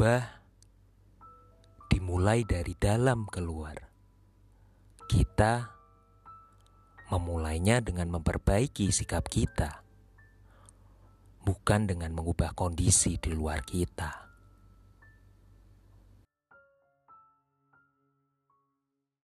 Berubah dimulai dari dalam keluar. Kita memulainya dengan memperbaiki sikap kita, bukan dengan mengubah kondisi di luar kita.